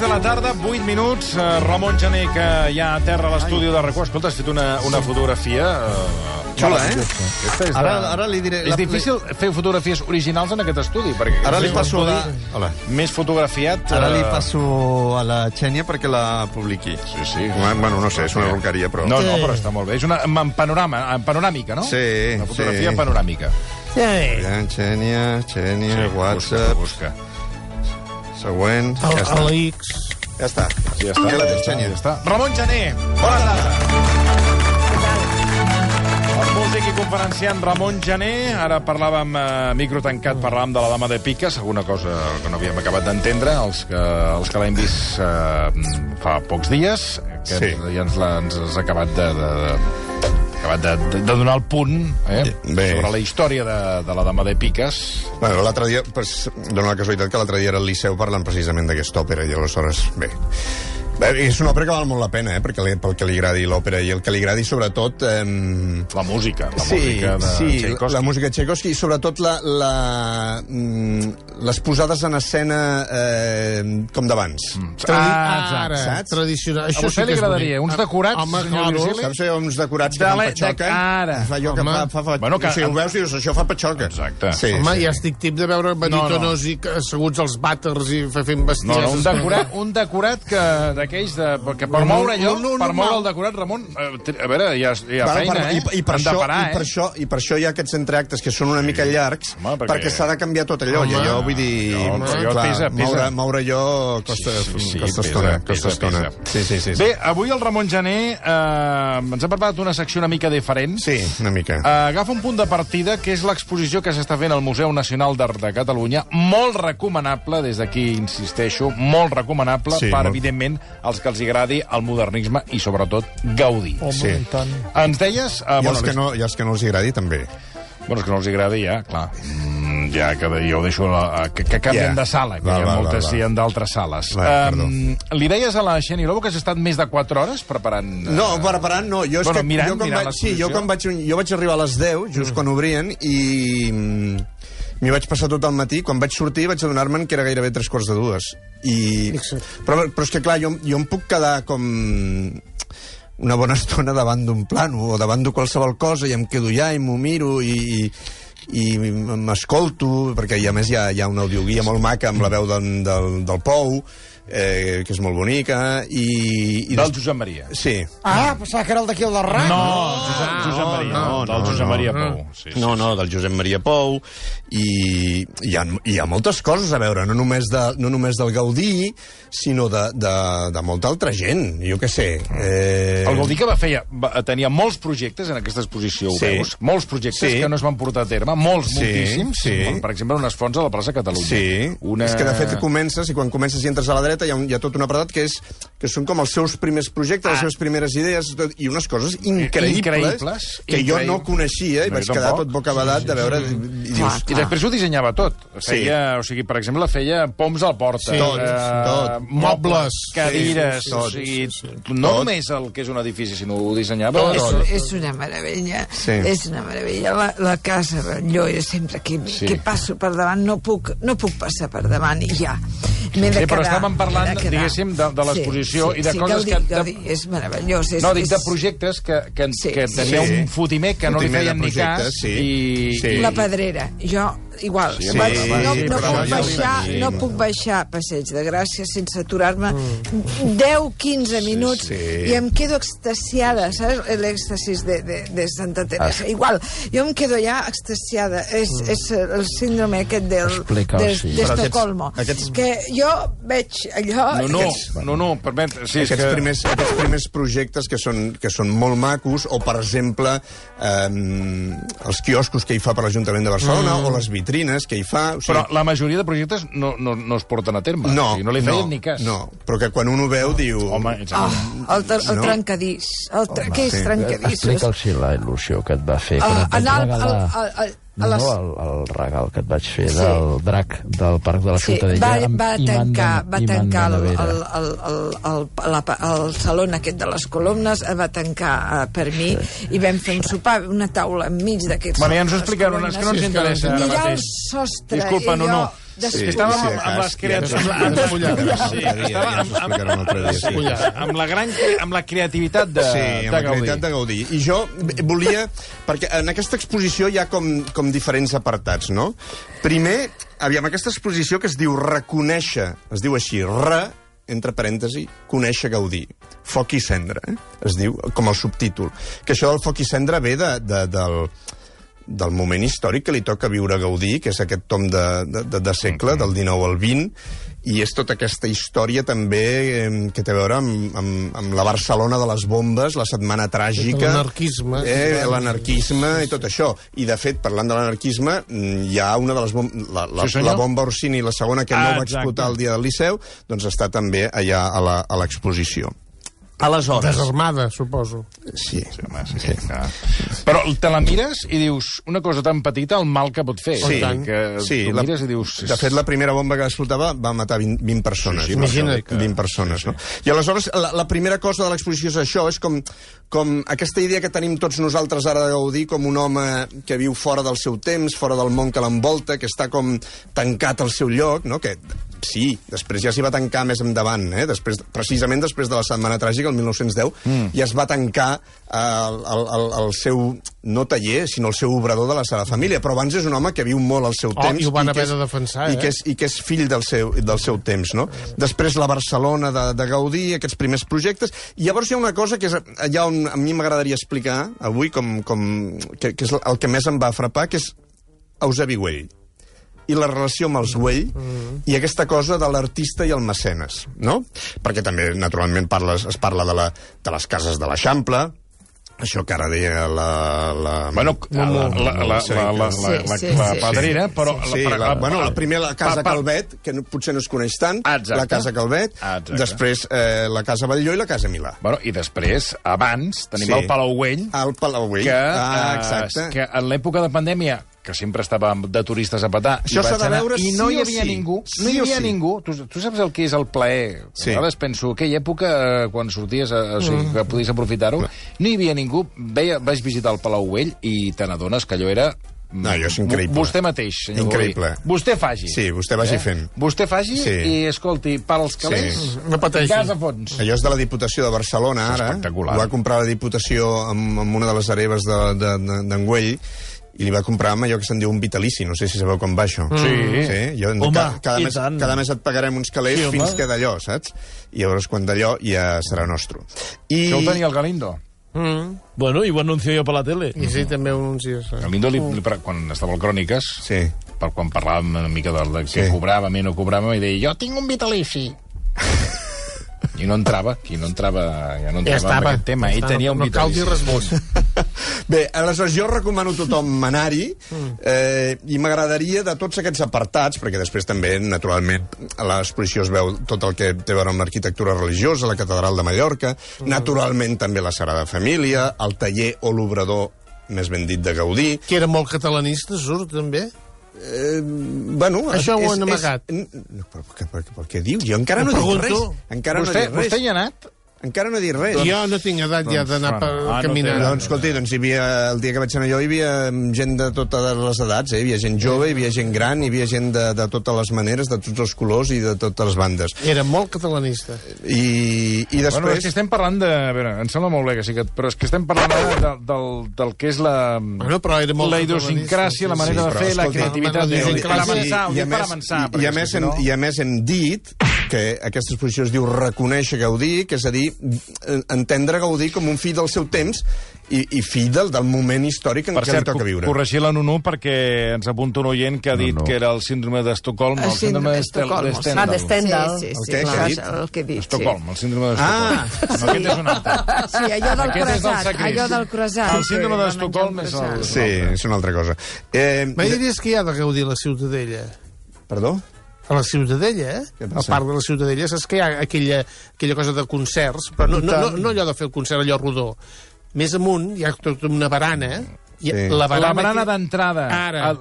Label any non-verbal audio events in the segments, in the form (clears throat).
6 de la tarda, 8 minuts. Eh, Ramon Gené, que ja aterra a l'estudi de RAC1. Escolta, has fet una, una fotografia... Uh, Xula, eh? Aquesta és, Ara, de... ara li diré... és difícil fer fotografies originals en aquest estudi, perquè Ara li passo la- Hola. més fotografiat... Ara li eh, passo a la Xènia perquè la publiqui. Sí, sí. Bueno, no sé, és una ronqueria, però... No, no, però està molt bé. És una en panorama, en panoràmica, no? Sí, Una fotografia sí. panoràmica. Aviam, Xènia, Xènia, Sí, WhatsApp, Busca, busca. Següent... ja està. L'X. Ja està. Sí, ja està. Ja la tens, Ja està. Ramon Gené, bona tarda. El músic i conferenciant Ramon Gené, ara parlàvem a micro tancat, parlàvem de la dama de piques, alguna cosa que no havíem acabat d'entendre, els que, els que l'hem vist eh, fa pocs dies, que Sí. ens, ja ens l'ha ens has acabat de, de, de acabat de, de, de donar el punt eh, Bé. sobre la història de, de la dama de piques. Bueno, l'altre dia, pues, dona la casualitat que l'altre dia era al Liceu parlant precisament d'aquesta òpera, i aleshores, bé... Bé, és una òpera que val molt la pena, eh, perquè li, pel que li agradi l'òpera, i el que li agradi sobretot... Eh, La música, la sí, música de sí, Tchaikovsky. la música de Tchaikovsky i sobretot la, la, mm, les posades en escena eh, com d'abans. Mm. Ah, exacte. Ara, Saps? tradicional. A Això vostè sí li que agradaria bonic. uns decorats, Home, senyor claro. Virgili? Saps allò, uns decorats que De fan patxoca? cara. Fa allò que Home. fa, fa, fa, Bueno, que- si ho veus, dius, això fa patxoca. Exacte. Sí, Home, sí. ja estic tip de veure baditonos i que- asseguts als vàters i fe- fent No, bestieses. no, un decorat, un decorat que d'aquells de... Que per moure allò, no, no, per no, moure no. el decorat, Ramon, eh, a veure, hi ha, hi ha feina, per, eh? i, i, per això, de parar, i, per eh? això, I per això hi ha aquests entreactes que són una mica llargs, Home, perquè- perquè, s'ha de canviar tot allò. Home. I allò, vull dir... Però allò pesa, pesa. Moure, moure allò costa, Sí, sí, sí, costa pesa, estona. pesa, costa estona. pesa. Sí, sí, sí. sí. Bé, avui el Ramon Gené eh, ens ha preparat una secció una mica diferent. Sí, una mica. Eh, agafa un punt de partida, que és l'exposició que s'està fent al Museu Nacional d'Art de Catalunya, molt recomanable, des d'aquí insisteixo, molt recomanable Sí, per, molt. evidentment, als que els agradi el modernisme i, sobretot, gaudir. Home, Sí. i tant. Ens deies... Eh, I, els que no, I els que no els agradi, també. Bueno, és que no els agradi, ja, clar. Mm, ja, que jo ho deixo... A, a, que, que canvien Ja. de sala, que Val, hi ha val, moltes, val. hi ha d'altres sales. Va, perdó. li deies a la Xeni Lobo que has estat més de 4 hores preparant... eh, No, preparant no. Jo, és Bueno, que, mirant- jo, quan mirant vaig, sí, jo, quan vaig, jo vaig arribar a les 10, just quan obrien, i mm, m'hi vaig passar tot el matí. Quan vaig sortir vaig adonar-me'n que era gairebé tres quarts de dues. I... Però, però és que, clar, jo, jo em puc quedar com una bona (laughs) estona davant d'un plano o davant de qualsevol cosa i em quedo allà i m'ho miro i, i, i m'escolto, perquè i a més hi ha, hi ha una audioguia molt maca amb la veu del, del, del Pou, eh, que és molt bonica, i... i Del Josep Maria. Sí, Ah, pensava que era el d'aquí al del RAC. No, Josep, Josep Maria, no, no, del no, Josep no. Maria Pou. Sí, sí, no, no, del Josep Maria Pou, i hi ha, hi ha moltes coses a veure, no només, de, no només del Gaudí, sinó de, de, de molta altra gent, jo què sé. Eh... El Gaudí que va feia, va, tenia molts projectes en aquesta exposició, ho Sí. veus? Molts projectes Sí. que no es van portar a terme, molts, Sí, moltíssims. sí. Per exemple, unes fonts a la plaça Catalunya. Sí, Una... és que de fet comences, i quan comences i entres a la dreta hi ha, un, hi ha tot un apartat que és que són com els seus primers projectes, Ah. les seves primeres idees, tot, i unes coses increïbles, Increïbles, que jo increïbles. no coneixia i No, vaig jo quedar tampoc. tot bocabadat de veure... I dius, I després ho dissenyava tot. Feia, O sigui, per exemple, feia poms al porta. Sí, tot, tot. Mobles, Sí, cadires. sí, sí, o tot, sigui, sí, sí. no Tot. només el que és un edifici, sinó ho dissenyava. És, és una meravella, Sí. és una meravella. La, la casa és sempre que, Sí. que passo per davant, no puc, no puc passar per davant i ja. M'he de Sí, però quedar, estàvem parlant, m'he de quedar. diguéssim, de- de l'exposició i de sí, coses Gaudí, que- de- Gaudí, és meravellós. És, No, dic de és projectes que, que, Sí, que sí. tenia Sí. un fotimer que no li Fotimer de feien ni cas. projectes, sí. I, Sí. i, La pedrera. Jo igual. Sí, Vaig, sí, no, sí, no, puc ja ho baixar, no puc baixar Passeig de Gràcia sense aturar-me 10-15 minuts sí. i em quedo extasiada, saps? L'èxtasis de, de, de Santa Teresa. Igual, jo em quedo ja extasiada. És, és el síndrome aquest del, Explica-ho, de, sí. aquests- Estocolmo. aquests- Que jo veig allò... No, no, Aquests- no, no, permet... Sí, aquests, que... primers, aquests primers projectes que són, que són molt macos, o, per exemple, eh, els quioscos que hi fa per l'Ajuntament de Barcelona, mm. o les vitrines que hi fa... O sigui, Però la majoria de projectes no, no, no es porten a terme. no, O sigui, no li feien no, ni cas. No, però que quan un ho veu diu... Home, ets... Ah, el, ter- el No? trencadís. El tre què és sí. trencadís? Explica'ls la il·lusió que et va fer. Ah, anar al- regalar... al- al- al- No, les- no, el, el regal que et vaig fer Sí. del drac del Parc de la Sí, Ciutadella. va, va de- tancar, va tancar el, el, el, el, el, la, el saló aquest de les columnes, va tancar uh, per mi, i vam fer un sopar, una taula enmig d'aquests... Bueno, ja ens ho les explicaran, és que no ens interessa ara Mirar el sostre, Disculpa, i no, no. jo... És que després- estàvem sí, amb, amb les ja creativitats... Sí, estava amb, amb, explicarem un altre dia, sí. amb, la gran, amb la creativitat de, Sí, de amb la Gaudí. qualitat de Gaudí. I jo volia... Perquè en aquesta exposició hi ha com, com diferents apartats, no? Primer, aviam, aquesta exposició que es diu Reconèixer, es diu així, re, entre parèntesi, conèixer Gaudí. Foc i cendra, eh? es diu, com el subtítol. Que això del foc i cendra ve de, de, del, del moment històric que li toca viure a Gaudí, que és aquest tom de, de, de, segle, del 19 al 20, i és tota aquesta història també eh, que té a veure amb, amb, amb la Barcelona de les bombes, la setmana tràgica... L'anarquisme. Eh, l'anarquisme i tot això. I, de fet, parlant de l'anarquisme, hi ha una de les bombes... La, la, Sí, senyor. la bomba Orsini, la segona, que Ah, no va exacte. explotar el dia del Liceu, doncs està també allà a la- a l'exposició. Aleshores... Desarmada, suposo. Sí, Sí, home, sí, sí. Però te la mires i dius, una cosa tan petita, el mal que pot fer. Sí, tant. que sí tu la, mires i dius... de fet, la primera bomba que explotava va matar 20, 20 persones. Sí, sí, no? imagina't. 20 persones, no? I aleshores, la, la primera cosa de l'exposició és això, és com, com aquesta idea que tenim tots nosaltres ara de Gaudí com un home que viu fora del seu temps, fora del món que l'envolta, que està com tancat al seu lloc, no? Que sí, després ja s'hi va tancar més endavant, eh? després, precisament després de la Setmana Tràgica, el 1910, mm. ja es va tancar eh, el, el, el, el seu, no taller, sinó el seu obrador de la Sagrada Família, però abans és un home que viu molt al seu Oh, temps. i ho van que haver és- de defensar, i eh? que és, I que és fill del seu, del seu temps, no? Després la Barcelona de, de Gaudí, aquests primers projectes, i llavors hi ha una cosa que és allà on a mi m'agradaria explicar avui, com, com, que, que és el que més em va frapar, que és Eusebi Güell i la relació amb els Güell mm. i aquesta cosa de l'artista i el mecenes, no? Perquè també, naturalment, parles, es parla de, la, de les cases de l'Eixample, això que ara deia la... la Bueno, la, la, la, la, la, la, la, Sí, la, sí, la sí. però... Sí, la, la, bueno, la, primer la Casa pa- pa- Calvet, que no, potser no es coneix tant, exacte. la Casa Calvet, exacte. després eh, la Casa Batlló i la Casa Milà. Bueno, i després, abans, tenim Sí. el Palau Güell, Al Palau Güell. que, ah, eh, que en l'època de pandèmia que sempre estava de turistes a petar, Això s'ha de anar, veure i no sí hi havia sí. ningú. Sí no hi havia sí. ningú. Tu, tu saps el que és el plaer? Sí. A vegades penso, aquella època, eh, quan sorties, a, o sigui, que podies aprofitar-ho, no hi havia ningú. Veia, vaig visitar el Palau Güell i te n'adones que allò era... No, allò és increïble. Vostè mateix, senyor Increïble. Gaudí. Vostè faci. Sí, vostè vagi fent. Vostè faci Sí. i, escolti, per als calés, Sí. No pateixi. gas a fons. Allò és de la Diputació de Barcelona, ara. espectacular. Ho va comprar la Diputació amb, amb una de les hereves d'Engüell, de, de, d'Engüell, i li va comprar amb allò que se'n diu un vitalici, no sé si sabeu com va això. Sí. sí jo, Home, ca, cada, i mes, tant. cada mes et pagarem uns calés Sí, sí, home. fins que d'allò, saps? I llavors quan d'allò ja serà nostre. I... Això ho tenia el Galindo. Mm. Bueno, y lo anuncio yo por la tele. I sí, també ho anuncies. eh? Galindo, li, li, quan estava al Cròniques, Sí. per quan parlàvem una mica del de què Sí. cobràvem i no cobràvem, i deia, jo tinc un vitalici. (laughs) I no entrava, aquí no entrava, ja no Ja entrava estava. en aquest tema. Ja Ell està, tenia un no cal dir res més. (laughs) Bé, aleshores jo recomano a tothom anar-hi eh, i m'agradaria de tots aquests apartats, perquè després també, naturalment, a l'exposició es veu tot el que té a veure amb l'arquitectura religiosa, la catedral de Mallorca, naturalment també la Sagrada Família, el taller o l'obrador més ben dit de Gaudí. Que era molt catalanista, surt, també. Eh, bueno, Això ho han amagat. És, no, però, per, per, per, què dius? Jo encara no he dit Pregunto. res. Encara Vostè, no res. vostè hi ha anat? Encara no he dit res. Jo no tinc edat ja d'anar per ah, no caminar. té- Doncs, escolti, doncs hi havia, el dia que vaig anar jo hi havia gent de totes les edats, eh? hi havia gent jove, hi havia gent gran, hi havia gent de, de totes les maneres, de tots els colors i de totes les bandes. Era molt catalanista. I, i Bueno, és després... que estem parlant de... A veure, em sembla molt bé que sí, que, però és que estem parlant ara de, del, del que és la... Bueno, però era molt la idiosincràsia, la manera Sí, de fer, la escolta, creativitat... la per idiosincràsia- avançar, ho i, dic a per més, avançar. i, i, perquè a més si hem, no- I a més hem dit que aquesta exposició es diu reconèixer gaudir, que és a dir, entendre gaudir com un fill del seu temps i, i fill del, del moment històric en Per què cert, li toca viure. corregir la Nunu perquè ens apunta un oient que ha dit no. que era el síndrome d'Estocolm, no, El el síndrome d'Estocolm. d'Stendhal. Ah, de Stendhal. Sí, sí, El sí, clar, Què ha dit? el que he dit, Estocolm, el síndrome Ah! d'Estocolm. No, aquest és un altre. Sí, allò del Aquest és el croissant, allò del croissant. El síndrome que d'Estocolm és el-. Sí, és una altra cosa. Eh, Mai diries que hi ha de gaudir la Ciutadella? Perdó? A la Ciutadella, eh? A part de la Ciutadella, saps que hi ha aquella, aquella cosa de concerts, però no, no, no, no allò de fer el concert allò rodó. Més amunt hi ha tota una barana, i Sí. la La barana, barana que- d'entrada,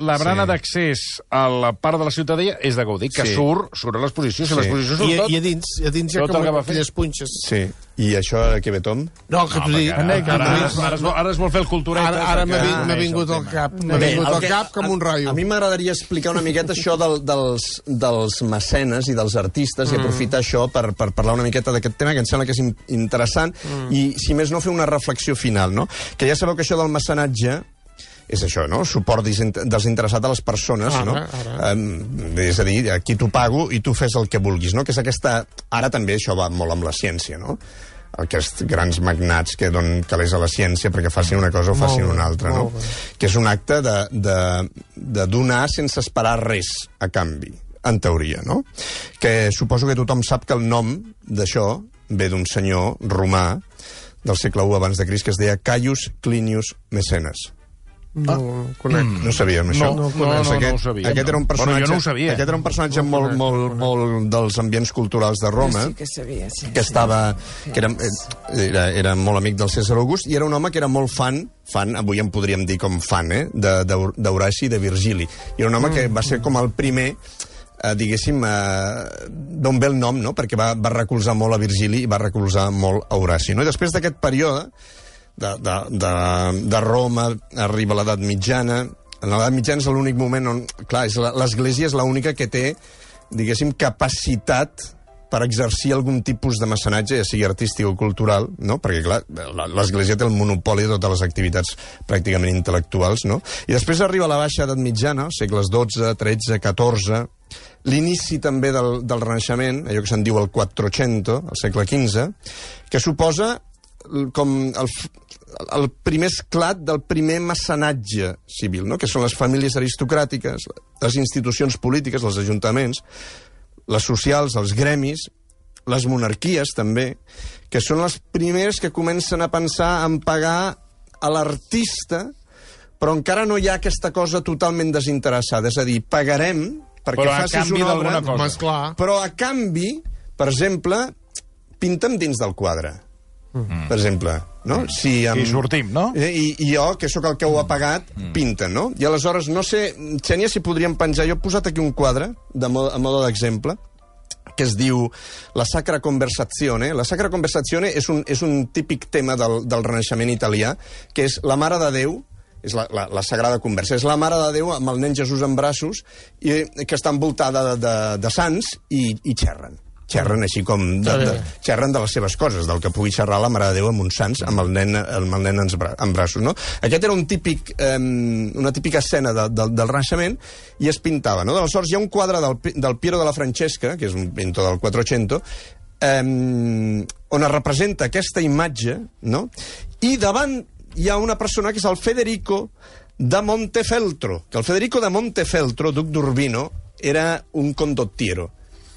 la barana Sí. d'accés a la part de la ciutadella és de Gaudir, que Sí. surt, surt a l'exposició. Si Sí. l'exposició surt I, tot... I a dins, a dins hi ha com aquelles punxes. Sí. I això què ve, Tom? No, que t'ho dic... Ara, ara, que ara, es vol, ara es vol fer el culturet. Ara, ara m'ha que- vin- m'ha Ah, vingut és al el cap, m'ha vingut el al que- cap com un raio. A mi m'agradaria explicar una miqueta això del, dels, dels mecenes i dels artistes mm. i aprofitar això per, per parlar una miqueta d'aquest tema que em sembla que és in- interessant mm. i, si més no, fer una reflexió final, no? Que ja sabeu que això del mecenatge és això, no? Suport desint- desinteressat a les persones, Ara, no? ara. Um, és a dir, aquí t'ho pago i tu fes el que vulguis, no? Que és aquesta... Ara també això va molt amb la ciència, no? Aquests grans magnats que donen calés a la ciència perquè facin una cosa o facin una altra, no? bé. Que és un acte de, de, de donar sense esperar res a canvi, en teoria, no? Que suposo que tothom sap que el nom d'això ve d'un senyor romà del segle I abans de Crist que es deia Caius Clinius Mecenes. No ho conec. No sabíem això? No, no, no, no aquest, ho sabia. Aquest era un Bueno, personatge, jo no ho sabia. Aquest era un personatge No molt, molt, no conec. molt dels ambients culturals de Roma Sí que sabia, sí. que estava que era, eh, era, era molt amic del César August i era un home que era molt fan fan, avui en podríem dir com fan, eh, d'Horaci i de Virgili. I era un home que va ser com el primer eh, diguéssim, eh, d'on ve el nom, no? perquè va, va recolzar molt a Virgili i va recolzar molt a Horaci. No? I després d'aquest període, de, de, de, de Roma, arriba l'edat mitjana. En l'edat mitjana és l'únic moment on... Clar, és la- l'Església és l'única que té, diguéssim, capacitat per exercir algun tipus de mecenatge, ja sigui artístic o cultural, no? perquè, clar, la- l'Església té el monopoli de totes les activitats pràcticament intel·lectuals, no? I després arriba la baixa edat mitjana, segles XII, XIII, XIV, l'inici també del, del Renaixement, allò que se'n diu el Quattrocento, al segle XV, que suposa com el, el primer esclat del primer mecenatge civil, no? que són les famílies aristocràtiques, les institucions polítiques, els ajuntaments, les socials, els gremis, les monarquies també, que són les primeres que comencen a pensar en pagar a l'artista, però encara no hi ha aquesta cosa totalment desinteressada. És a dir, pagarem perquè Però a facis canvi una obra, cosa. Però a canvi, per exemple, pinta'm dins del quadre. Per exemple, no? Si Aquí sortim, no? Eh, I, I jo, que sóc el que ho ha pagat, pinta, no? I aleshores, no sé, Xènia, si podríem penjar... Jo he posat aquí un quadre, de mo a modo d'exemple, que es diu La Sacra Conversazione. La Sacra Conversazione és un, és un típic tema del, del Renaixement italià, que és la Mare de Déu, és la, la, la Sagrada Conversa. És la Mare de Déu amb el nen Jesús en braços, i, que està envoltada de, de, de sants i, i xerren xerren així com de, de, xerren de les seves coses, del que pugui xerrar la Mare de Déu amb uns sants, amb el nen, amb el nen en, bra en braços. No? Aquest era un típic, eh, una típica escena de, de, del Renaixement i es pintava. No? Aleshores, hi ha un quadre del, del Piero de la Francesca, que és un pintor del 400, eh, on es representa aquesta imatge, no? i davant hi ha una persona que és el Federico da Montefeltro, que el Federico da Montefeltro, duc d'Urbino, era un condottiero,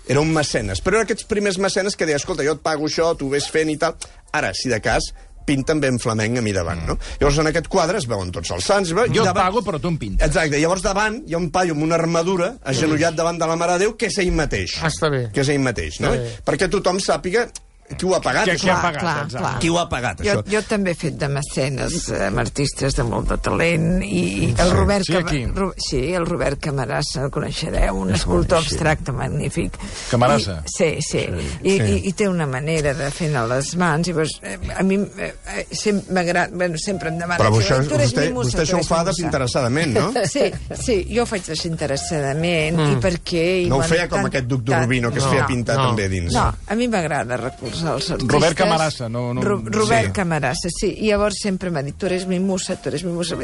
era un mecenes, però eren aquests primers mecenes que deia, escolta, jo et pago això, tu ves fent i tal. Ara, si de cas, pinten ben flamenc a mi davant, no? Llavors, en aquest quadre es veuen tots els sants... Jo et davant- pago, però tu em pintes. Exacte, llavors davant hi ha un paio amb una armadura, agenollat davant de la Mare de Déu, que és ell mateix. Ah, està bé. Que és ell mateix, no? Perquè tothom sàpiga qui ho ha pagat, Qui- això? Clar, pagat, clar, exacte. clar. Qui ho ha pagat, Jo, això? jo també he fet de mecenes amb artistes de molt de talent i el Robert Sí, aquí. Ro- sí, el Robert Camarassa el coneixereu, un escultor abstracte magnífic. Camarasa? I, sí, sí. I, i, I té una manera de fer a les mans i pues, eh, a mi eh, eh, sempre m'agrada, bueno, sempre em demana Però si això, eres vostè, mi musa, vostè això ho fa desinteressadament, no? (laughs) Sí, sí, jo ho faig desinteressadament mm. i perquè... i No ho feia com tant- aquest duc Rubino, que es no. feia pintar no, també dins. No, a mi m'agrada recolzar els artistes. Robert Camarasa, no- no- Ro Robert sí. Camarasa, sí. I llavors sempre m'ha dit, tu eres mi musa, tu eres mi musa.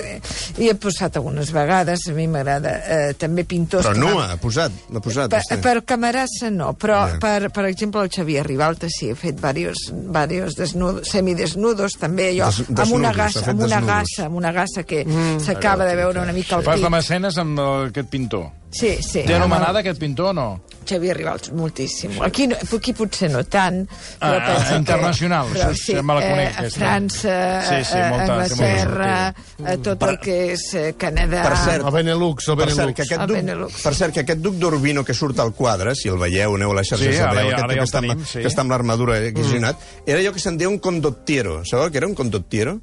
I he posat algunes vegades, a mi m'agrada eh, també pintors... Però no ha posat, l'ha posat, per, vostè. per Camarasa no, però Ja. per, per exemple el Xavier Ribalta sí, he fet varios, varios desnudos, semidesnudos també, jo, Des- amb una desnudos, gassa, amb una desnudos. gassa, amb una gassa que s'acaba de veure una mica al Fas de pit. mecenes amb eh, aquest pintor. Sí, sí. Té anomenada aquest pintor o no? Xavier Ribals, moltíssim. Aquí, no, aquí potser no tant, però Ah, penso que- internacional, però això ja me la conec, Eh. França, Sí, sí, a- molta- Anglaterra, a tot el que és eh, Canadà... Per cert, El Benelux, el Per cert, Benelux. que aquest duc, Benelux. per cert, que aquest duc d'Urbino que surt al quadre, si el veieu, aneu a les xarxes, Sí, el ara veieu, aquest ara ja que, està, amb- tenim, sí. que està amb l'armadura aquí mm. era allò que se'n deia un condottiero. Sabeu què era un condottiero?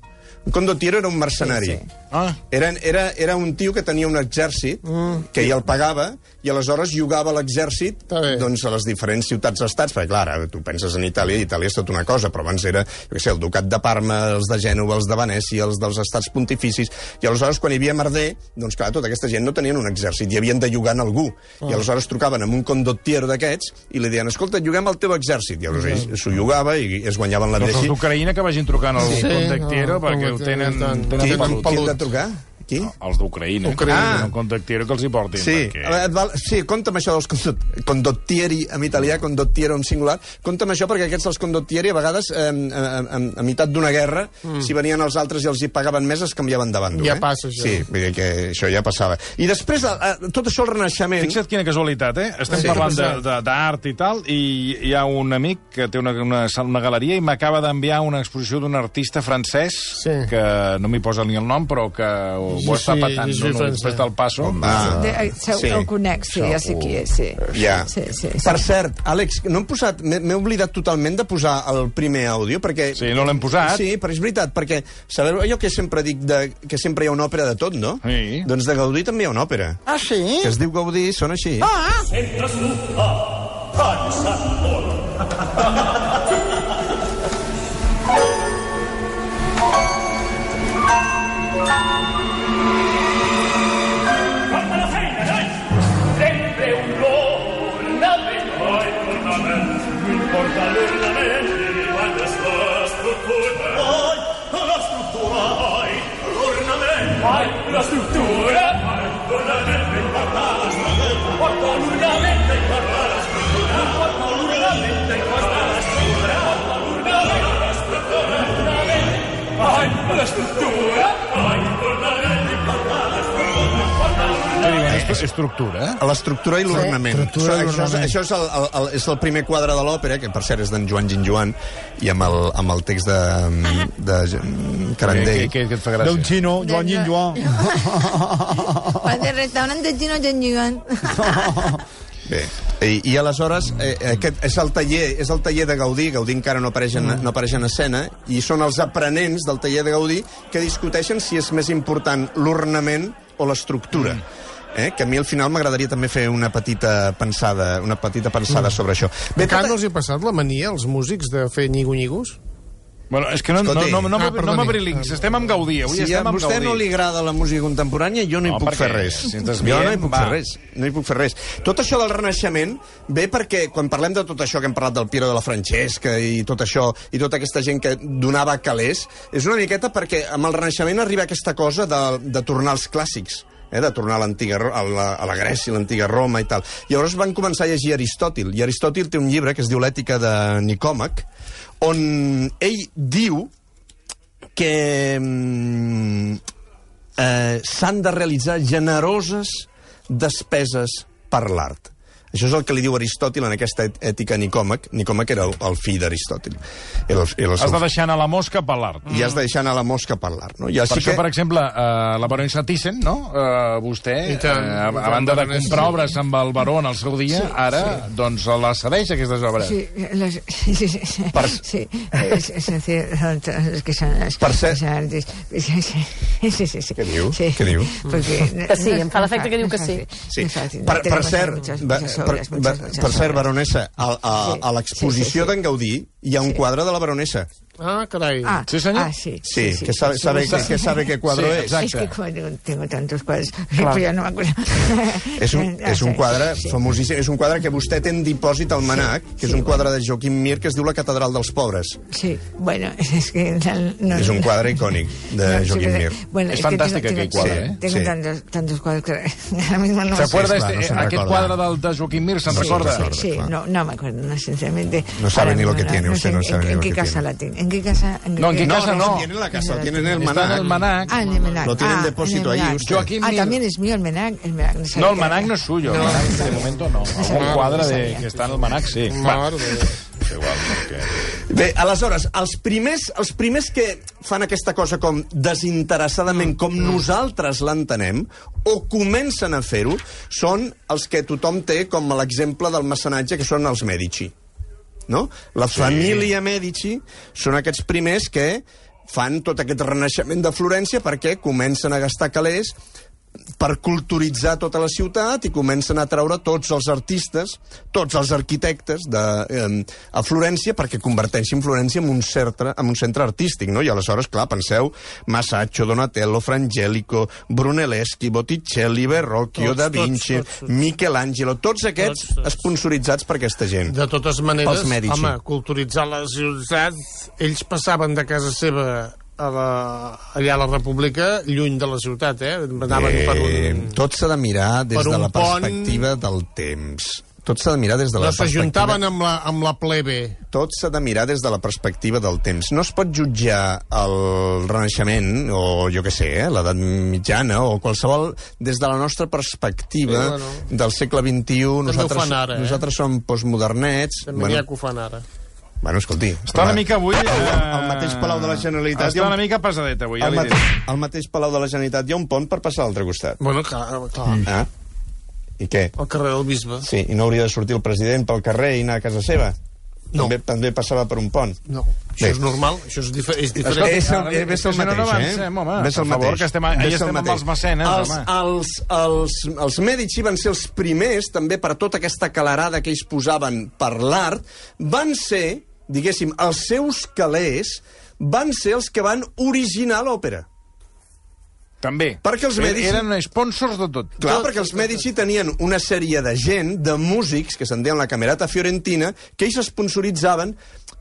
Condottiero era un mercenari. Sí, sí. Ah, Era, era, era un tio que tenia un exèrcit mm. que ja el pagava i aleshores jugava a l'exèrcit doncs, a les diferents ciutats-estats, perquè clar, ara tu penses en Itàlia, i Itàlia és tota una cosa, però abans era, jo sé, el ducat de Parma, els de Gènova, els de Venècia, els dels estats pontificis, i aleshores quan hi havia merder, doncs clar, tota aquesta gent no tenien un exèrcit, i havien de jugar en algú, Ah. i aleshores trucaven amb un condottiero d'aquests i li deien, escolta, juguem al teu exèrcit, i aleshores ell s'ho jugava i es guanyaven la doncs els d'Ucraïna que vagin trucant al Sí, contactiero no, perquè ho com- tenen, tant. tenen Qui, tenen pelut. qui hem pelut. de trucar? Qui? Els d'Ucraïna. Tenen un contactiero que els hi portin. Sí, Perquè... val, sí, compta'm això dels condot, condottieri, en italià, condottiero en singular. Compta'm això perquè aquests dels condottieri, a vegades, eh, a, a, a meitat d'una guerra, mm. si venien els altres i els hi pagaven més, es canviaven de bàndol. Ja eh? passa, això. Sí, vull dir que això ja passava. I després, eh, tot això, el Renaixement... Fixa't quina casualitat, eh? Estem Sí. parlant de- de- d'art i tal, i hi ha un amic que té una, una, una galeria i m'acaba d'enviar una exposició d'un artista francès, Sí. que no m'hi posa ni el nom, però que ho, està Sí, patant, sí, no, no, després del passo. Ah, De, eh, se, sí. sí. El conec, sí, ja sé qui és, sí. Ja. Sí, sí, sí. Per cert, Àlex, no hem posat... m'he oblidat totalment de posar el primer àudio, perquè... Sí, no l'hem posat. Sí, però és veritat, perquè sabeu allò que sempre dic de, que sempre hi ha una òpera de tot, no? Sí. Doncs de Gaudí també hi ha una òpera. Ah, sí? Que es diu Gaudí, són així. Ah, Fatta (laughs) Paikkuna struttura. Paikkuna mente paras. Portalurna mente paras. Portalurna mente paras. Portalurna mente paras. Paikkuna struttura. Estructura, eh? A l'estructura i l'ornament. estructura i això, això, és, l'ornament. això és, el, el, el, és el primer quadre de l'òpera, que per cert és d'en Joan Ginjoan, i amb el, amb el text de, de Carandell. què, què et fa gràcia? D'un xino, Joan Yin (laughs) Joan. Al restaurant de Gino Genjuan. (laughs) Bé, i, i aleshores eh, aquest és el taller és el taller de Gaudí, Gaudí encara no apareix, en, no apareix en escena, i són els aprenents del taller de Gaudí que discuteixen si és més important l'ornament o l'estructura. Eh? Que a mi al final m'agradaria també fer una petita pensada, una petita pensada sobre això. Bé, Encara tota- no els hi ha passat la mania, als músics, de fer nyigo-nyigos? Bueno, és que no, no, Escolti. no, no, Ah, no, no perdoni. m'abrilics, estem amb Gaudí, avui si a estem amb vostè Gaudí. no li agrada la música contemporània, jo no hi No, puc fer res. si jo no hi puc va. fer res. No hi puc fer res. Tot això del Renaixement ve perquè, quan parlem de tot això que hem parlat del Piero de la Francesca i tot això, i tota aquesta gent que donava calés, és una miqueta perquè amb el Renaixement arriba aquesta cosa de, de tornar als clàssics eh, de tornar a, l'antiga a, la, a la Grècia, a l'antiga Roma i tal. I llavors van començar a llegir Aristòtil, i Aristòtil té un llibre que es diu L'ètica de Nicòmac, on ell diu que mm, eh, s'han de realitzar generoses despeses per l'art. Això és el que li diu Aristòtil en aquesta ètica a Nicòmac. Nicòmac era el, el fill d'Aristòtil. El- el Has seu de deixar anar la mosca per l'art. i has de deixar anar la mosca per l'art. No? I Per això, que... per exemple, eh, la baronessa Thyssen, no? Eh, vostè, I tant, eh, i a, tant, a banda de comprar obres amb el baró en el seu dia, Sí, ara, doncs, les cedeix, aquestes obres. Sí, los, sí, sí, sí, Per- sí, es, es decir, son todos los que son las Per ser- artes. Sí, sí, sí, sí, sí, sí. Què diu? Sí, Què diu? Porque Que sí, em fa l'efecte que diu que sí. Sí. Per, per cert, per, muchas per cert, baronessa, a, a, Sí. a l'exposició Sí, sí, sí. d'en Gaudí hi ha un Sí. quadre de la baronessa. Ah, carai. Ah, Sí, senyor? Ah, sí. Sí, que sabe, sabe, que, que sabe qué cuadro Sí, es. exacte. Es que como tengo, tantos cuadros, pues ya no me acuerdo. És un, és un quadre Sí. famosíssim, és un quadre que vostè té en dipòsit al Manac, que és sí, un quadre de Joaquim Mir que es diu La catedral dels pobres. Sí, bueno, (laughs) es que... no- És un quadre icònic de No, sí, Joaquim Mir. Bueno, Es es, que fantàstic tengo, aquell quadre, sí, eh? Tengo Sí. tantos, tantos cuadros que (laughs) ahora mismo no ¿Se acuerda Sí, clar, este, no aquest quadre del, de Joaquim Mir? Se'n recorda? Sí, claro. no, no me acuerdo, no, sinceramente. No sabe ni lo que tiene, usted no sabe en, ni en lo qué que casa tiene. la tiene. ¿En qué casa? No, ¿en qué No, casa no, no. lo tiene en la casa, lo la tiene en el Está en Manac. el Manac. Ah, en el Menac. Lo tiene en Ah, depósito ahí usted. Ah, también es mío el Menac. El Menac no, No, el Manac no es suyo. Manac, de momento no. Algun quadre de, que està en el Manac, sí. Mare de igual, perquè... Bé, aleshores, els primers, els primers que fan aquesta cosa com desinteressadament, com nosaltres l'entenem, o comencen a fer-ho, són els que tothom té com l'exemple del mecenatge, que són els Medici. No? La família Medici són aquests primers que fan tot aquest renaixement de Florència perquè comencen a gastar calés per culturitzar tota la ciutat i comencen a treure tots els artistes, tots els arquitectes de, eh, a Florència perquè converteixin Florència en un, centre, en un centre artístic, no? I aleshores, clar, penseu, Masaccio, Donatello, Frangelico, Brunelleschi, Botticelli, Verrocchio, Tots, Da Vinci, tots, tots, tots. Michelangelo, tots aquests Tots, tots. sponsoritzats per aquesta gent. De totes maneres, home, culturitzar la ciutat, ells passaven de casa seva a la, allà a la República, lluny de la ciutat, eh? Anaven Eh, per un... Tot s'ha de mirar des de la pont. perspectiva del temps. Tot s'ha de mirar des de la No perspectiva... s'ajuntaven amb, la, amb la plebe. tot s'ha de mirar des de la perspectiva del temps. No es pot jutjar el Renaixement, o jo què sé, eh, l'edat mitjana, o qualsevol, des de la nostra perspectiva Sí, bueno. del segle XXI. ho Nosaltres, ara, eh? nosaltres som postmodernets. També n'hi ha que ho fan ara. Bueno, escolti... Està una mica avui... Eh, El mateix Palau de la Generalitat... Està una mica pesadet avui, ja al, li mate al mateix Palau de la Generalitat hi ha un pont per passar a l'altre costat. Bueno, clar, clar. Ah? I què? Al carrer del Bisbe. Sí, i no hauria de sortir el president pel carrer i anar a casa seva? No. També, també passava per un pont. No, això Bé. és normal, això és, difer és diferent. Escolti, És el, ara, ves si el no, no mateix, avancem, eh? home, Ves el favor, mateix. que estem a- ahir Ves el estem amb mateix. els mecenes, els, home. els, els, els Medici van ser els primers, també per tota aquesta calarada que ells posaven per l'art, van ser, diguéssim, els seus calés van ser els que van originar l'òpera. També. Perquè els Medici- Eren sponsors de tot. Clar, Tot, perquè els Medici tenien una sèrie de gent, de músics, que se'n deien la Camerata Fiorentina, que ells esponsoritzaven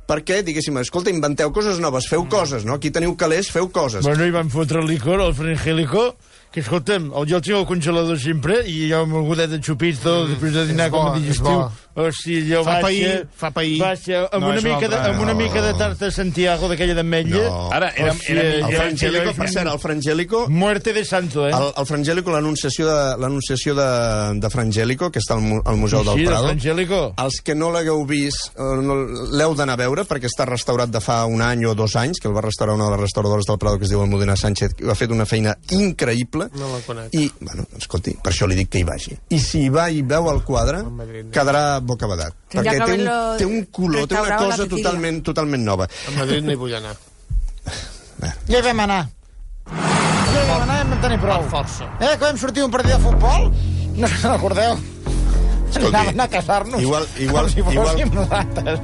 perquè, diguéssim, escolta, inventeu coses noves, feu coses, no? Aquí teniu calés, feu coses. Bueno, i van fotre el licor, el frangélico, que escolta'm, el, jo el tinc al congelador sempre, i jo amb el godet de xupito, després de dinar com a és digestiu. bo. Hosti, jo Fa vaig... pair, fa pair. Vaig eh, amb, No, una mica de, amb una mica de tarta de Santiago, d'aquella d'ametlla. No. Ara, era, Hòstia, era El Frangélico, per cert, el Frangélico... Muerte de santo, eh? El, el Frangélico, l'anunciació de, l'anunciació de, de Frangélico, que està al, al Museu sí, del del Prado, Frangélico. els que no l'hagueu vist, eh, no, l'heu d'anar a veure, perquè està restaurat de fa un any o dos anys, que el va restaurar una de les restauradores del Prado, que es diu Almudena Sánchez, que ha fet una feina increïble. No la conec. I, bueno, escolti, per això li dic que hi vagi. I si hi va i veu el quadre, Madrid, no. quedarà bocabadat. Tindrà Perquè té un, té un color, té una cosa totalment, totalment nova. A Madrid no hi vull anar. Ja hi vam anar. Ja hi vam anar i vam tenir prou. Per força. Eh, que vam sortir un partit de futbol? No se n'acordeu? Escolti, Anaven a casar-nos igual- igual- com si igual- rates.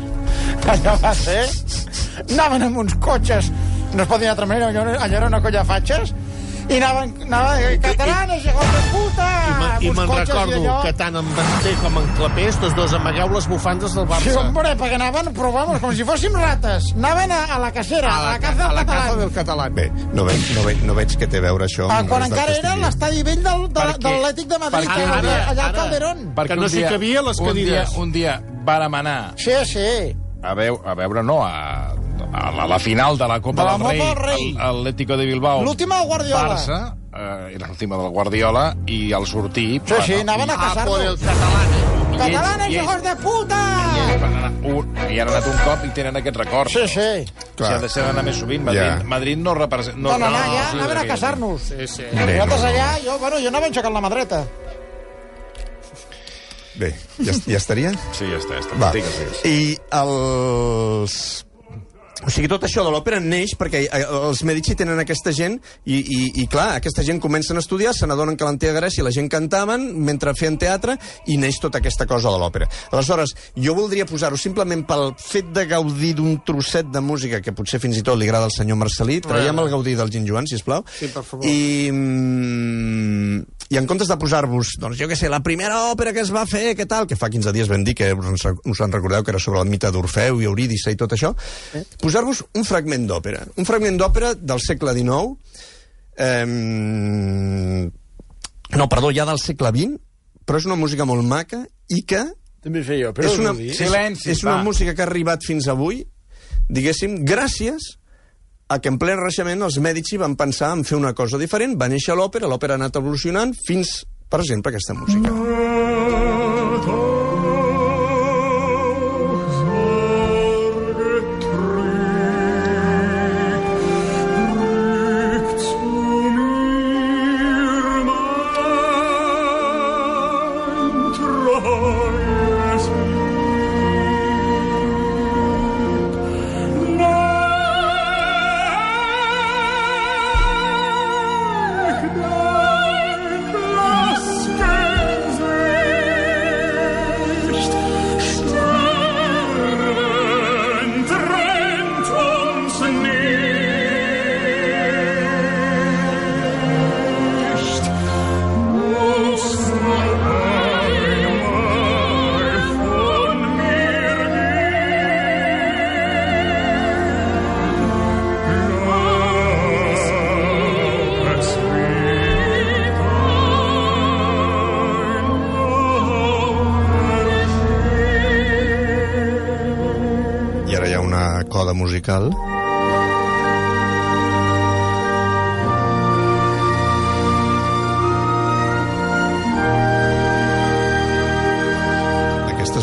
Allò va ser... Anaven amb uns cotxes, no es pot dir d'altra manera, allò, allò era una colla de fatxes, i anaven, anaven catalanes, hijos de puta! I, me, i me'n recordo i que tant en Banter com en Clapés, tots dos amagueu les bufandes del Barça. Sí, hombre, perquè anaven, però vamos, com si fóssim rates. Anaven a, a la casera, a la, casa a del la casa català. del català. Bé, no veig, no veig, no veig què té a veure això Ah, quan del encara que era l'estadi vell del, de, Perquè- de l'Atlètic de Madrid, perquè allà, ara- allà al Calderón. Que no s'hi cabia les un dia, cadires. un dia vàrem anar Sí, sí. a, veu, a veure, no, a, a la, la final de la Copa De la del Rei, Rei. Atlético de Bilbao. L'última del Guardiola. Barça, eh, era l'última del Guardiola, i al sortir... Sí, sí, anaven a Ah, el. Catalanes, I ells- hijos de puta! Un, I han anat un cop i tenen aquest record. Sí, sí. Si ha de ser d'anar més sovint. Madrid, Ja. Madrid no representa... No, no, no, ja sí, anaven a casar-nos. Sí, sí. Bé, Nosaltres no. allà, jo, bueno, jo anava aixecant la mà dreta. Bé, ja, ja estaria? Sí, ja està, ja està. Va. I els... O sigui, tot això de l'òpera neix perquè eh, els Medici tenen aquesta gent i, i, i clar, aquesta gent comencen a estudiar, se n'adonen que l'antiga Grècia la gent cantaven mentre feien teatre i neix tota aquesta cosa de l'òpera. Aleshores, jo voldria posar-ho simplement pel fet de gaudir d'un trosset de música que potser fins i tot li agrada al senyor Marcelí. Traiem el Gaudí del Gin Joan, sisplau. Sí, per favor. I, mm, I en comptes de posar-vos, doncs jo què sé, la primera òpera que es va fer, què tal, que fa 15 dies vam dir que us, us en recordeu que era sobre el mite d'Orfeu i Eurídice i tot això, Eh? Posar-vos un fragment d'òpera. Un fragment d'òpera del segle XIX, eh, no, perdó, ja del segle XX, però és una música molt maca i que També feia òpera, és una, és, Silenci, és una va. música que ha arribat fins avui, diguéssim, gràcies a que en ple Renaixement els Medici van pensar en fer una cosa diferent, va néixer l'òpera, l'òpera ha anat evolucionant fins, per exemple, aquesta música. I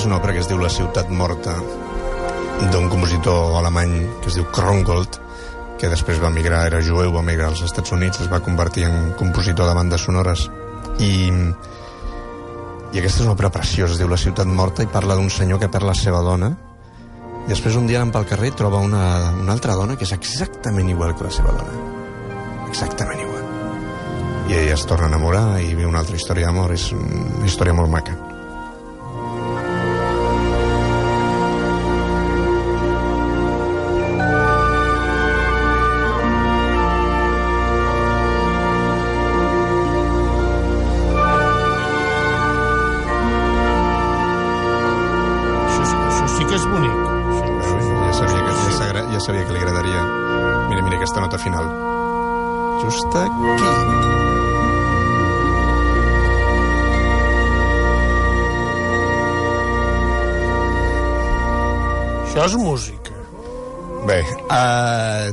una òpera que es diu La ciutat morta, d'un compositor alemany que es diu Krongold, que després va migrar, era jueu, va migrar als Estats Units, es va convertir en compositor de bandes sonores. I, i aquesta és una òpera preciosa, es diu La ciutat morta, i parla d'un senyor que perd la seva dona, i després un dia anant pel carrer troba una, una altra dona que és exactament igual que la seva dona. Exactament igual. I ella es torna a enamorar i viu una altra història d'amor. És una història molt maca.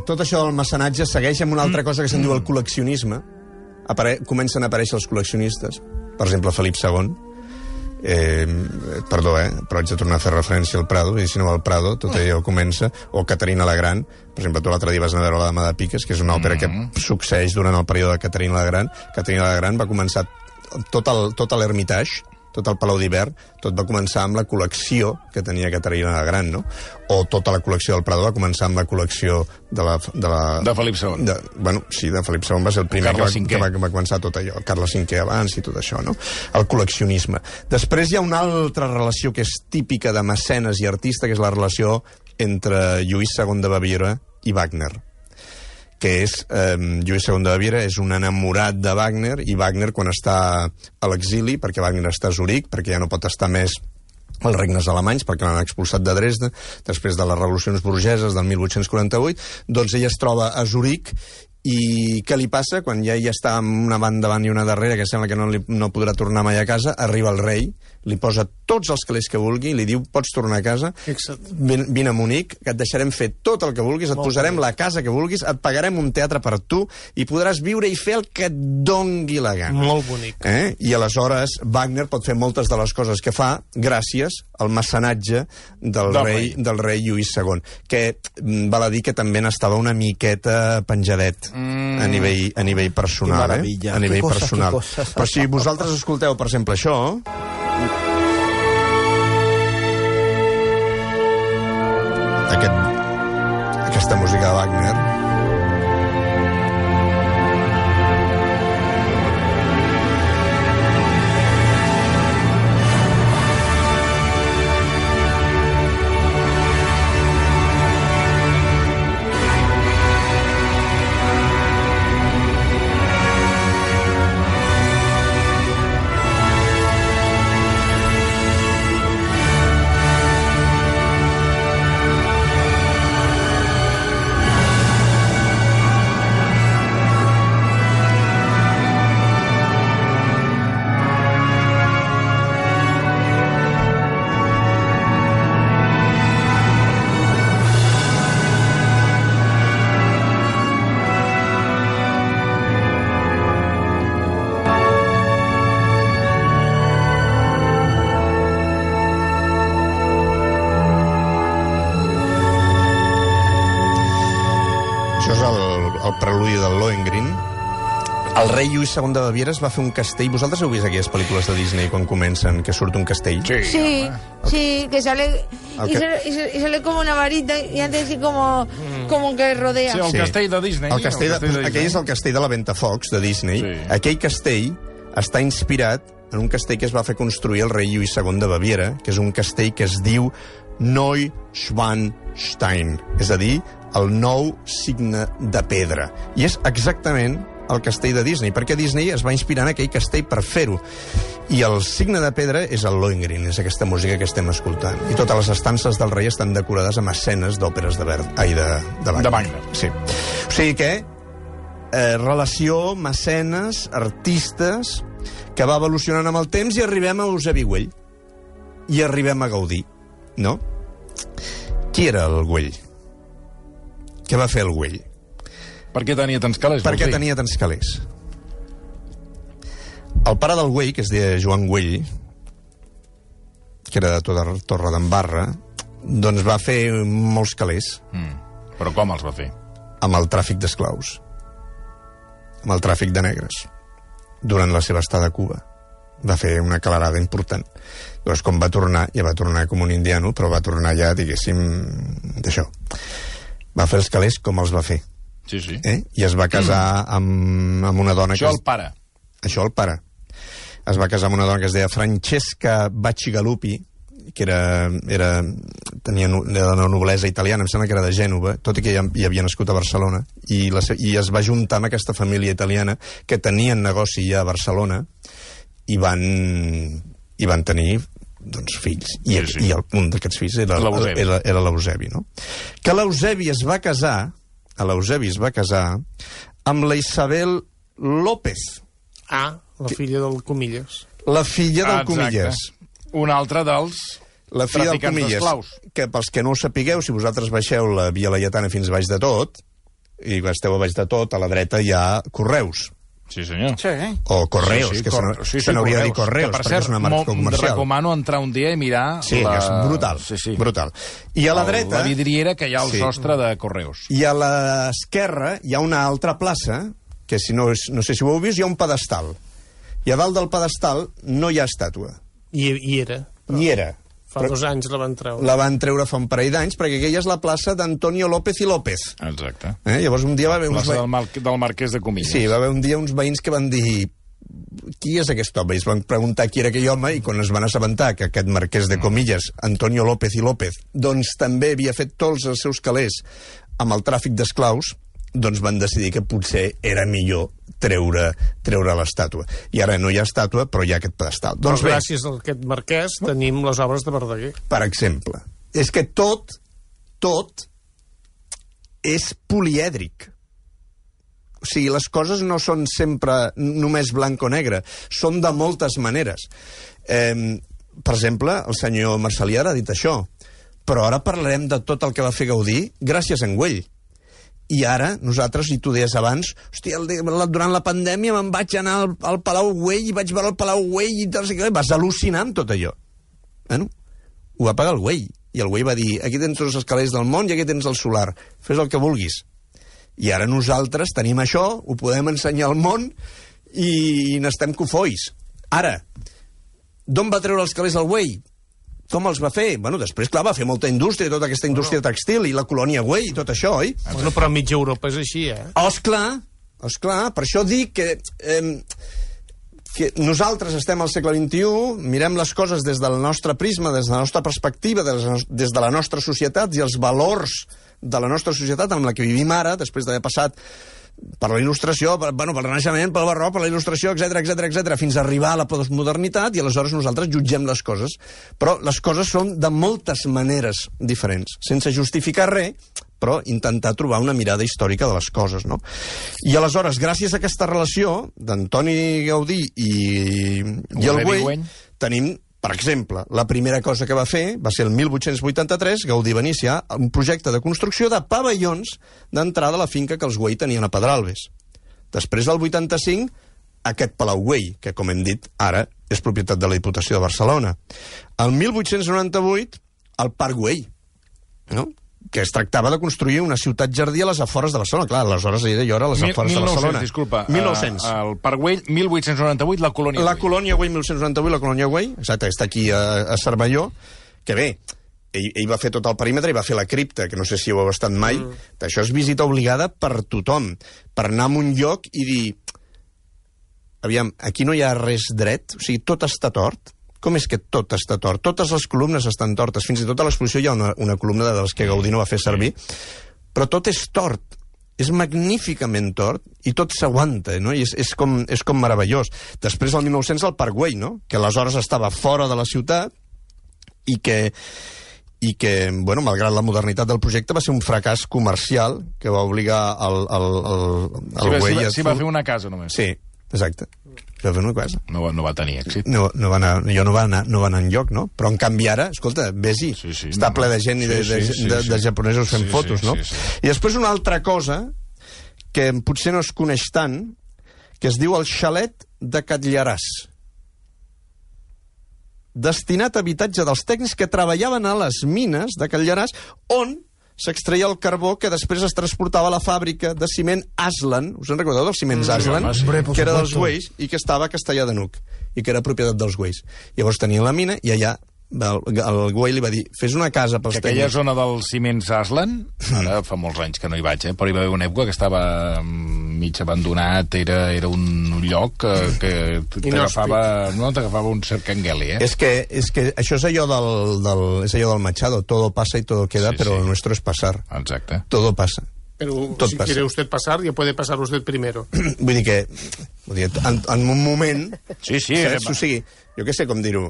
Tot això del mecenatge segueix amb una altra cosa que se'n diu el col·leccionisme. Apare comencen a aparèixer els col·leccionistes. Per exemple, Felip II. Eh, perdó, eh, però haig de tornar a fer referència al Prado, i si no al Prado, tot allò comença, o Caterina la Gran, per exemple, tu l'altre dia vas anar a veure la Dama de Piques, que és una òpera que succeeix durant el període de Caterina la Gran. Caterina la Gran va començar tot el, tot l'Hermitage, tot el Palau d'Hivern, tot va començar amb la col·lecció que tenia Caterina la Gran, no? O tota la col·lecció del Prado va començar amb la col·lecció de la... De, la, De Felip II. De, bueno, sí, de Felip II va ser el primer que va, V. que, va, que va començar tot allò. Carles V abans i tot això, no? El col·leccionisme. Després hi ha una altra relació que és típica de mecenes i artista, que és la relació entre Lluís II de Baviera i Wagner que és eh, Lluís II de Baviera és un enamorat de Wagner i Wagner quan està a l'exili, perquè Wagner està a Zurich, perquè ja no pot estar més als regnes alemanys, perquè l'han expulsat de Dresde, després de les revolucions burgeses del 1848, doncs ella es troba a Zurich i què li passa? Quan ja, ja està amb una banda davant i una darrere, que sembla que no, li, no podrà tornar mai a casa, arriba el rei, li posa tots els calés que vulgui, li diu, pots tornar a casa, Fixa't. vine, vine a Munic, que et deixarem fer tot el que vulguis, et Molt posarem bé. la casa que vulguis, et pagarem un teatre per tu i podràs viure i fer el que et dongui la gana. Molt bonic. Eh? I aleshores Wagner pot fer moltes de les coses que fa gràcies al mecenatge del, Del rei, rei. del rei Lluís II, que mm, val a dir que també n'estava una miqueta penjadet Mm. a, nivell, a nivell personal. Eh? A nivell Que cosa, personal. cosa. Però si vosaltres escolteu, per exemple, això... Aquest, aquesta música de Wagner... rei Lluís II de Baviera es va fer un castell. Vosaltres heu vist aquelles pel·lícules de Disney quan comencen, que surt un castell? Sí, sí, que sale El y, que- sale, y y sale como una varita y antes así como, como que rodea. Sí, el Sí. castell de Disney. El castell, de, Disney. aquell és el castell de la Ventafocs, de Disney. Sí. Aquell castell està inspirat en un castell que es va fer construir el rei Lluís II de Baviera, que és un castell que es diu Neuschwanstein, és a dir, el nou signe de pedra. I és exactament el castell de Disney, perquè Disney es va inspirar en aquell castell per fer-ho. I el signe de pedra és el Lohengrin, és aquesta música que estem escoltant. I totes les estances del rei estan decorades amb escenes d'òperes de, Ver... Ai, de, de Wagner. De Wagner. Sí. O sigui que eh, relació, mecenes, artistes, que va evolucionant amb el temps i arribem a Eusebi Güell. I arribem a Gaudí, no? Qui era el Güell? Què va fer el Güell? Per què tenia tants calés? Per què tenia tants calés? El pare del Güell, que es deia Joan Güell, que era de Torre, Torre d'Embarra, doncs va fer molts calés Mm. Però com els va fer? amb el tràfic d'esclaus, amb el tràfic de negres, durant la seva estada a Cuba. Va fer una calarada important. Llavors, quan va tornar, ja va tornar com un indiano, però va tornar ja, diguéssim, d'això. Va fer els calés com els va fer. Sí, sí. Eh? I es va casar amb, amb una dona Això que... el pare. Això el pare. Es va casar amb una dona que es deia Francesca Bacigalupi, que era, era, tenia de la noblesa italiana, em sembla que era de Gènova, tot i que ja hi havia nascut a Barcelona, i, la, i es va juntar amb aquesta família italiana que tenien negoci ja a Barcelona i van, i van tenir doncs, fills. I, Sí, sí. I el, un d'aquests fills era L'Eusebi. era, era no? Que l'Eusebi es va casar, l'Eusebi es va casar amb la Isabel López, Ah, la filla del Comilles. la filla del Exacte. Comilles. Un altre dels La filla del traficants Comilles, d'esclaus. que pels que no ho sapigueu, si vosaltres baixeu la Via Laietana fins baix de tot, i esteu a baix de tot, a la dreta hi ha Correus. Sí, senyor. Sí, eh? O Correos, Sí, sí, que cor- se, se n'hauria de dir Correos, que, per perquè cert, és una marca comercial. recomano entrar un dia i mirar... Sí, la... és brutal, Sí, sí. brutal. I a la El- dreta... La vidriera que hi ha al Sí. sostre de Correus. I a l'esquerra hi ha una altra plaça, que si no, és- no sé si ho heu vist, hi ha un pedestal. I a dalt del pedestal no hi ha estàtua. I, i era. Ni era. Fa Però- dos anys la van treure. La van treure fa un parell d'anys, perquè aquella és la plaça d'Antonio López i López. Exacte. Eh? Llavors un dia va haver uns... Plaça ve- del, Mar del Marquès de Comillas. Sí, va haver un dia uns veïns que van dir qui és aquest home? I es van preguntar qui era aquell home i quan es van assabentar que aquest marquès de Comillas, Antonio López i López, doncs també havia fet tots els seus calés amb el tràfic d'esclaus, doncs van decidir que potser era millor treure, treure l'estàtua. I ara no hi ha estàtua, però hi ha aquest pedestal. Doncs bé, gràcies a aquest marquès tenim les obres de Verdaguer. per exemple, és que tot, tot és polièdric. O sigui, les coses no són sempre només blanc o negre, són de moltes maneres. Eh, per exemple, el senyor Marcelià ha dit això, però ara parlarem de tot el que va fer Gaudí gràcies a en Güell. I ara, nosaltres, i tu deies abans, hòstia, el, durant la pandèmia me'n vaig anar al, al Palau Güell i vaig veure el Palau Güell i tal, què, vas al·lucinar amb tot allò. Bueno, ho va pagar el Güell. I el Güell va dir, aquí tens tots els calés del món i aquí tens el solar. Fes el que vulguis. I ara nosaltres tenim això, ho podem ensenyar al món i n'estem cofois. Ara, d'on va treure els calés el Güell? Com els va fer? Bueno, després, clar, va fer molta indústria, tota aquesta indústria textil i la colònia Güell i tot això, oi? Bueno, però a mitja Europa és així, eh? Oh, esclar, esclar, per això dic que, eh, que nosaltres estem al segle XXI, mirem les coses des del nostre prisma, des de la nostra perspectiva, des, de- des de la nostra societat i els valors de la nostra societat amb la que vivim ara, després d'haver passat per la il·lustració, per, bueno, pel Renaixement, pel Barroc, per la il·lustració, etc etc etc, fins a arribar a la postmodernitat, i aleshores nosaltres jutgem les coses. Però les coses són de moltes maneres diferents, sense justificar res, però intentar trobar una mirada històrica de les coses, no? I aleshores, gràcies a aquesta relació d'Antoni Gaudí i, i el Güell. tenim, per exemple, la primera cosa que va fer va ser el 1883, Gaudí va iniciar un projecte de construcció de pavellons d'entrada a la finca que els Güell tenien a Pedralbes. Després del 85, aquest Palau Güell, que, com hem dit, ara és propietat de la Diputació de Barcelona. El 1898, el Parc Güell, no? Que es tractava de construir una ciutat-jardí a les afores de Barcelona. Clar, aleshores era allò era a les Mil- afores de 1900, Barcelona. disculpa. 1900. Uh, el Parc Güell, 1898, la colònia La Güell. colònia Güell, 1198, la colònia Güell, exacte, està aquí a, a Cervelló, que bé, ell, ell va fer tot el perímetre i va fer la cripta, que no sé si ho heu estat mai. Mm. Això és visita obligada per tothom, per anar a un lloc i dir aviam, aquí no hi ha res dret, o sigui, tot està tort. Com és que tot està tort? Totes les columnes estan tortes. Fins i tot a l'exposició hi ha una, una columna de les que Gaudí no va fer servir. Però tot és tort. És magníficament tort i tot s'aguanta, no? I és, és, com, és com meravellós. Després, el 1900, el Güell, no? Que aleshores estava fora de la ciutat i que i que, bueno, malgrat la modernitat del projecte, va ser un fracàs comercial que va obligar el, el, el, el Sí, va, sí, va, sí, va fer una casa només. Sí, exacte. Fer una casa. No, no va tenir èxit. No, no va anar, jo no va anar, no va anar enlloc, no? Però en canvi ara, escolta, vés-hi. Sí, sí, Està no, ple no. de gent i de, Sí, de, sí, sí, de, sí. de japonesos fent Sí, fotos, sí, no? sí, sí. I després una altra cosa que potser no es coneix tant, que es diu el xalet de Catllaràs destinat a habitatge dels tècnics que treballaven a les mines de Catllaràs, on s'extreia el carbó que després es transportava a la fàbrica de ciment Aslan, us en recordeu dels ciments Aslan? home, sí. Por que era dels. Güells i que estava a Castellà de Nuc i que era propietat dels Güells. Llavors tenien la mina i allà el, el Güell li va dir fes una casa pels Que aquella tècnics. zona dels ciments Aslan, ara fa molts anys que no hi vaig, eh? però hi va haver una època que estava mm, mig abandonat, era, era un lloc que, que t'agafava no, t'agafava un cert cangueli, eh? És que, és que això és allò del, del, és allò del Machado, todo pasa y todo queda, Sí, pero sí. lo nuestro es pasar. Exacte. Todo pasa. Pero Tot si pasa. quiere usted pasar, ya puede pasar usted primero. (clears throat) Vull dir que, vull dir, en, en un moment... Sí, sí. Saps? O sigui, jo què sé com dir-ho...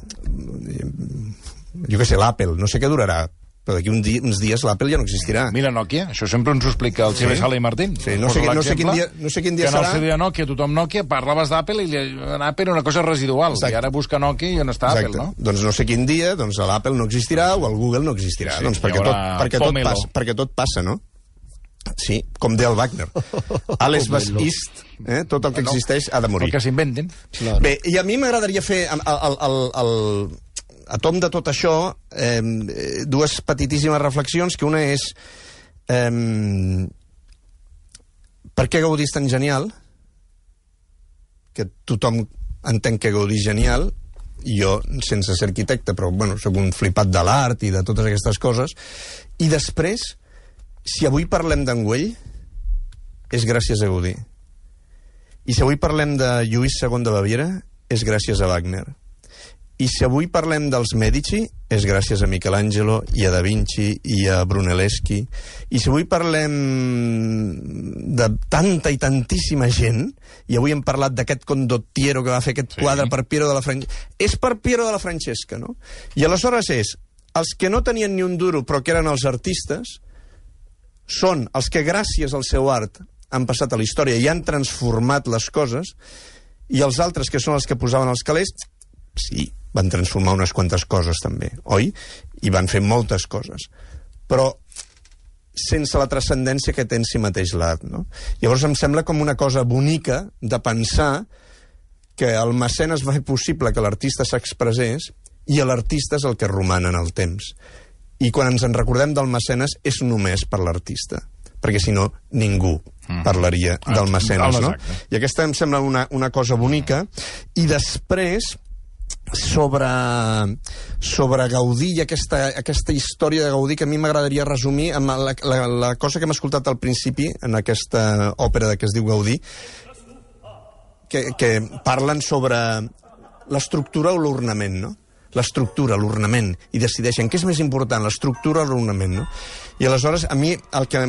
Jo què sé, l'Apple, no sé què durarà, però d'aquí un di uns dies l'Apple ja no existirà. Mira Nokia, això sempre ens ho explica el Xavier Sala i Martín. Sí, no sé no sé quin dia- no sé quin dia que serà. seu dia Nokia, tothom Nokia, parlaves d'Apple i li, en Apple era una cosa residual. Exacte. I ara busca Nokia i on està Exacte. Apple, no? Doncs no sé quin dia, doncs l'Apple no existirà o el Google no existirà. Sí, sí, doncs perquè tot, perquè, tot passa, perquè tot passa, no? Sí, com deia el Wagner. Ales vas ist, eh? tot el que existeix ha de morir. El que s'inventen. Bé, i a mi m'agradaria fer, el, el, el, el, a tom de tot això, eh, dues petitíssimes reflexions, que una és... Eh, per què Gaudí és tan genial? Que tothom entén que Gaudí és genial, i jo, sense ser arquitecte, però bueno, sóc un flipat de l'art i de totes aquestes coses. I després, si avui parlem d'en Güell, és gràcies a Gaudí. I si avui parlem de Lluís II de Baviera, és gràcies a Wagner. I si avui parlem dels Medici, és gràcies a Michelangelo i a Da Vinci i a Brunelleschi. I si avui parlem de tanta i tantíssima gent, i avui hem parlat d'aquest condottiero que va fer aquest sí. quadre per Piero de la Francesca, és per Piero de la Francesca, no? I aleshores és, els que no tenien ni un duro però que eren els artistes, són els que gràcies al seu art han passat a la història i han transformat les coses, i els altres, que són els que posaven els calés, sí, van transformar unes quantes coses també, oi? I van fer moltes coses. Però sense la transcendència que té en si mateix l'art. No? Llavors em sembla com una cosa bonica de pensar que el mecenes va fer possible que l'artista s'expressés i l'artista és el que roman en el temps. I quan ens en recordem del mecenes és només per l'artista, perquè si no ningú parlaria Ah, del mecenes, no? I aquesta em sembla una, una cosa bonica. I després, sobre, sobre Gaudí i aquesta, aquesta història de Gaudí que a mi m'agradaria resumir amb la, la, la cosa que hem escoltat al principi en aquesta òpera que es diu Gaudí que, que parlen sobre l'estructura o l'ornament, no? L'estructura, l'ornament, i decideixen què és més important, l'estructura o l'ornament, no? I aleshores, a mi el que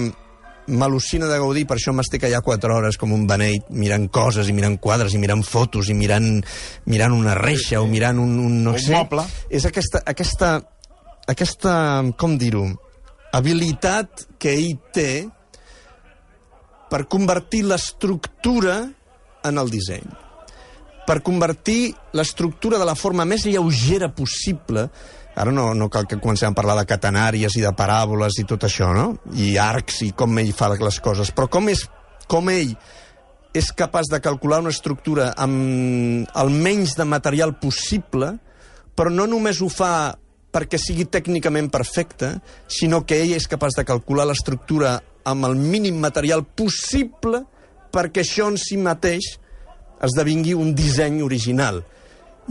m'al·lucina de Gaudí, per això m'estic allà quatre hores com un beneit, mirant coses i mirant quadres i mirant fotos i mirant, mirant una reixa o mirant un, un no Un sé... moble. És aquesta, aquesta, aquesta, com dir-ho, habilitat que ell té per convertir l'estructura en el disseny. Per convertir l'estructura de la forma més lleugera possible Ara no, no cal que comencem a parlar de catenàries i de paràboles i tot això, no? I arcs i com ell fa les coses. Però com, és, com ell és capaç de calcular una estructura amb el menys de material possible, però no només ho fa perquè sigui tècnicament perfecte, sinó que ell és capaç de calcular l'estructura amb el mínim material possible perquè això en si mateix esdevingui un disseny original.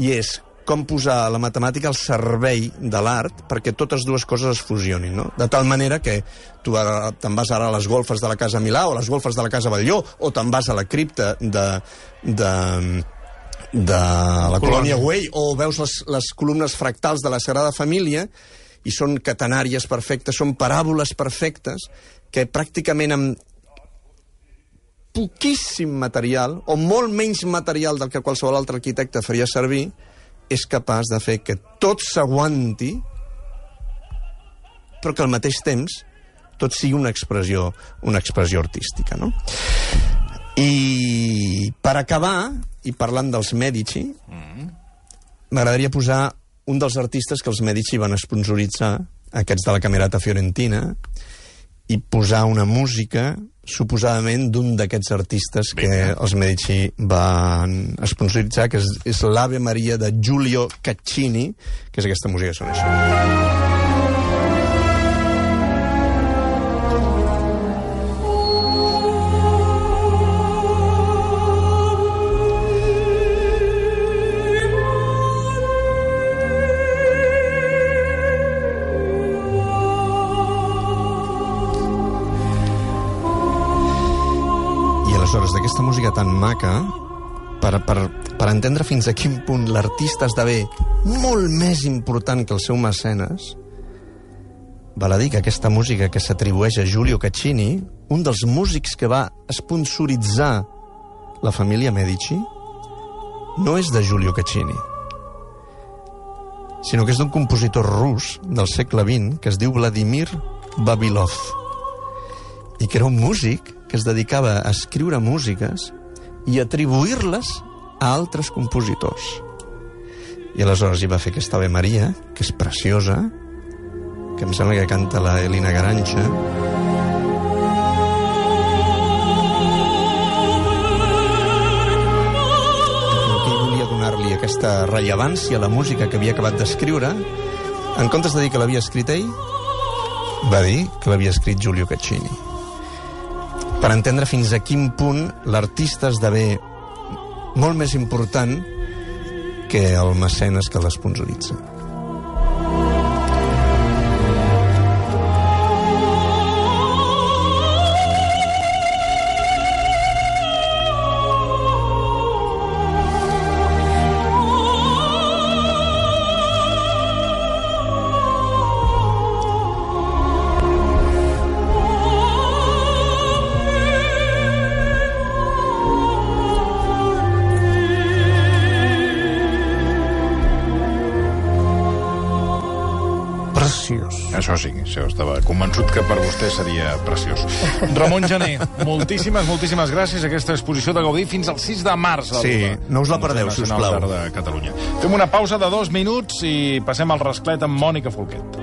I és com posar la matemàtica al servei de l'art perquè totes dues coses es fusionin, no? De tal manera que tu ara te'n vas ara a les golfes de la Casa Milà o a les golfes de la Casa Batlló o te'n vas a la cripta de, de, de la colònia Güell o veus les, les columnes fractals de la Sagrada Família i són catenàries perfectes, són paràboles perfectes que pràcticament amb poquíssim material, o molt menys material del que qualsevol altre arquitecte faria servir, és capaç de fer que tot s'aguanti, però que al mateix temps tot sigui una expressió, una expressió artística, no? I per acabar, i parlant dels Medici, m'agradaria posar un dels artistes que els Medici van sponsoritzar, aquests de la Camerata Fiorentina, i posar una música suposadament d'un d'aquests artistes que els Medici van sponsoritzar, que és, és l'Ave Maria de Giulio Caccini, que és aquesta música que sona així. Maca, per, per, per entendre fins a quin punt l'artista esdevé molt més important que el seu mecenes, val a dir que aquesta música que s'atribueix a Giulio Caccini, un dels músics que va sponsoritzar la família Medici, no és de Giulio Caccini, sinó que és d'un compositor rus del segle XX que es diu Vladimir Babilov i que era un músic que es dedicava a escriure músiques i atribuir-les a altres compositors. I aleshores hi va fer aquesta Ave Maria, que és preciosa, que em sembla que canta la Elina Garanxa. ell volia donar-li aquesta rellevància a la música que havia acabat d'escriure, en comptes de dir que l'havia escrit ell, va dir que l'havia escrit Giulio Caccini per entendre fins a quin punt l'artista esdevé molt més important que el mecenes que l'esponsoritza. Això sí, estava convençut que per vostè seria preciós. Ramon Gené, (laughs) moltíssimes, moltíssimes gràcies. Aquesta exposició de Gaudí fins al 6 de març. Sí, no us la perdeu, Nacional sisplau. d'Art de Catalunya. Fem una pausa de dos minuts i passem al rasclet amb Mònica Folquet.